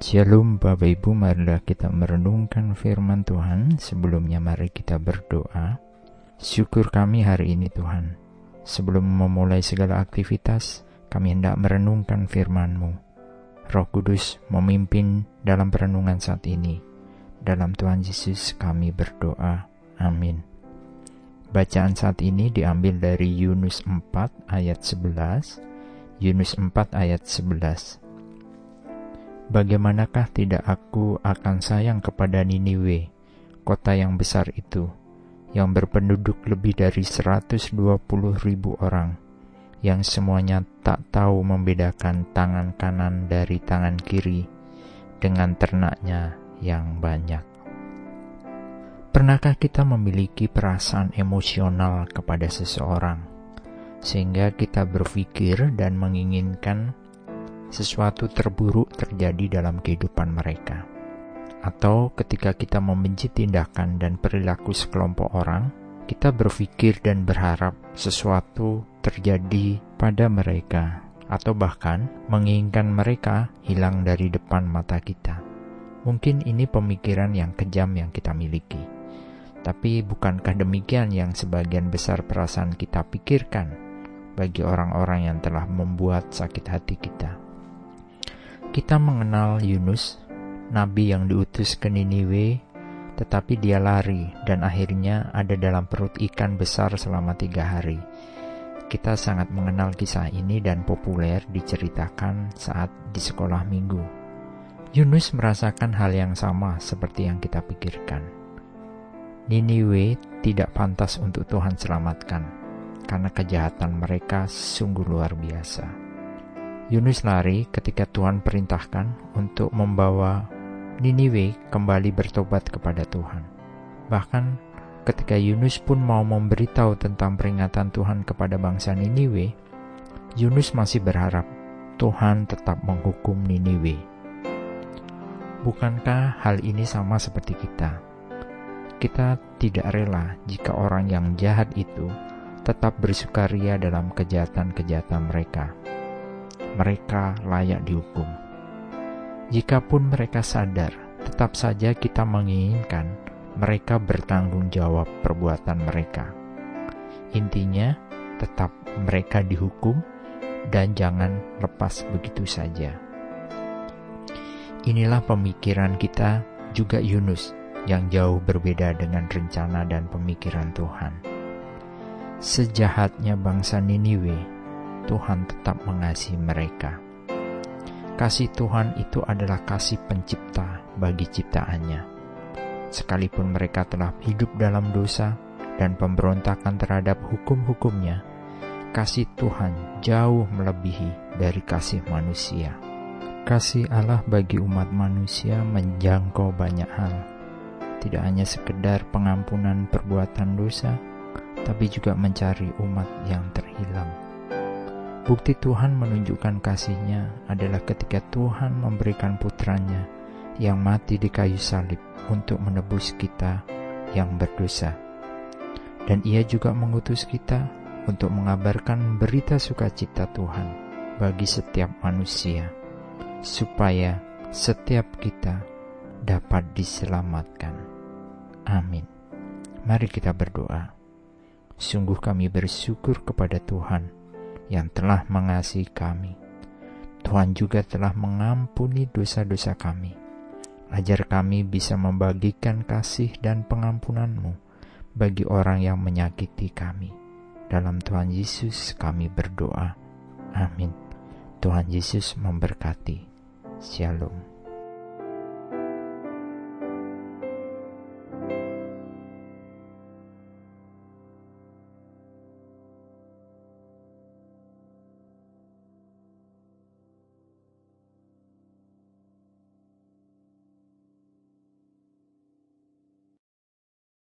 Shalom Bapak Ibu, marilah kita merenungkan firman Tuhan. Sebelumnya mari kita berdoa. Syukur kami hari ini Tuhan. Sebelum memulai segala aktivitas, kami hendak merenungkan firman-Mu. Roh Kudus memimpin dalam perenungan saat ini. Dalam Tuhan Yesus kami berdoa. Amin. Bacaan saat ini diambil dari Yunus 4 ayat 11. Yunus 4 ayat 11. Bagaimanakah tidak aku akan sayang kepada Niniwe, kota yang besar itu, yang berpenduduk lebih dari 120 ribu orang, yang semuanya tak tahu membedakan tangan kanan dari tangan kiri dengan ternaknya yang banyak. Pernahkah kita memiliki perasaan emosional kepada seseorang, sehingga kita berpikir dan menginginkan sesuatu terburuk terjadi dalam kehidupan mereka. Atau ketika kita membenci tindakan dan perilaku sekelompok orang, kita berpikir dan berharap sesuatu terjadi pada mereka, atau bahkan menginginkan mereka hilang dari depan mata kita. Mungkin ini pemikiran yang kejam yang kita miliki, tapi bukankah demikian yang sebagian besar perasaan kita pikirkan bagi orang-orang yang telah membuat sakit hati kita? Kita mengenal Yunus, nabi yang diutus ke Niniwe, tetapi dia lari dan akhirnya ada dalam perut ikan besar selama tiga hari. Kita sangat mengenal kisah ini dan populer diceritakan saat di sekolah minggu. Yunus merasakan hal yang sama seperti yang kita pikirkan. Niniwe tidak pantas untuk Tuhan selamatkan, karena kejahatan mereka sungguh luar biasa. Yunus lari ketika Tuhan perintahkan untuk membawa Niniwe kembali bertobat kepada Tuhan. Bahkan ketika Yunus pun mau memberitahu tentang peringatan Tuhan kepada bangsa Niniwe, Yunus masih berharap Tuhan tetap menghukum Niniwe. Bukankah hal ini sama seperti kita? Kita tidak rela jika orang yang jahat itu tetap bersukaria dalam kejahatan-kejahatan mereka mereka layak dihukum. Jikapun mereka sadar, tetap saja kita menginginkan mereka bertanggung jawab perbuatan mereka. Intinya, tetap mereka dihukum dan jangan lepas begitu saja. Inilah pemikiran kita juga Yunus yang jauh berbeda dengan rencana dan pemikiran Tuhan. Sejahatnya bangsa Niniwe Tuhan tetap mengasihi mereka. Kasih Tuhan itu adalah kasih pencipta bagi ciptaannya. Sekalipun mereka telah hidup dalam dosa dan pemberontakan terhadap hukum-hukumnya, kasih Tuhan jauh melebihi dari kasih manusia. Kasih Allah bagi umat manusia menjangkau banyak hal, tidak hanya sekedar pengampunan perbuatan dosa, tapi juga mencari umat yang terhilang. Bukti Tuhan menunjukkan kasihnya adalah ketika Tuhan memberikan putranya yang mati di kayu salib untuk menebus kita yang berdosa. Dan ia juga mengutus kita untuk mengabarkan berita sukacita Tuhan bagi setiap manusia, supaya setiap kita dapat diselamatkan. Amin. Mari kita berdoa. Sungguh kami bersyukur kepada Tuhan yang telah mengasihi kami. Tuhan juga telah mengampuni dosa-dosa kami. Ajar kami bisa membagikan kasih dan pengampunanmu bagi orang yang menyakiti kami. Dalam Tuhan Yesus kami berdoa. Amin. Tuhan Yesus memberkati. Shalom.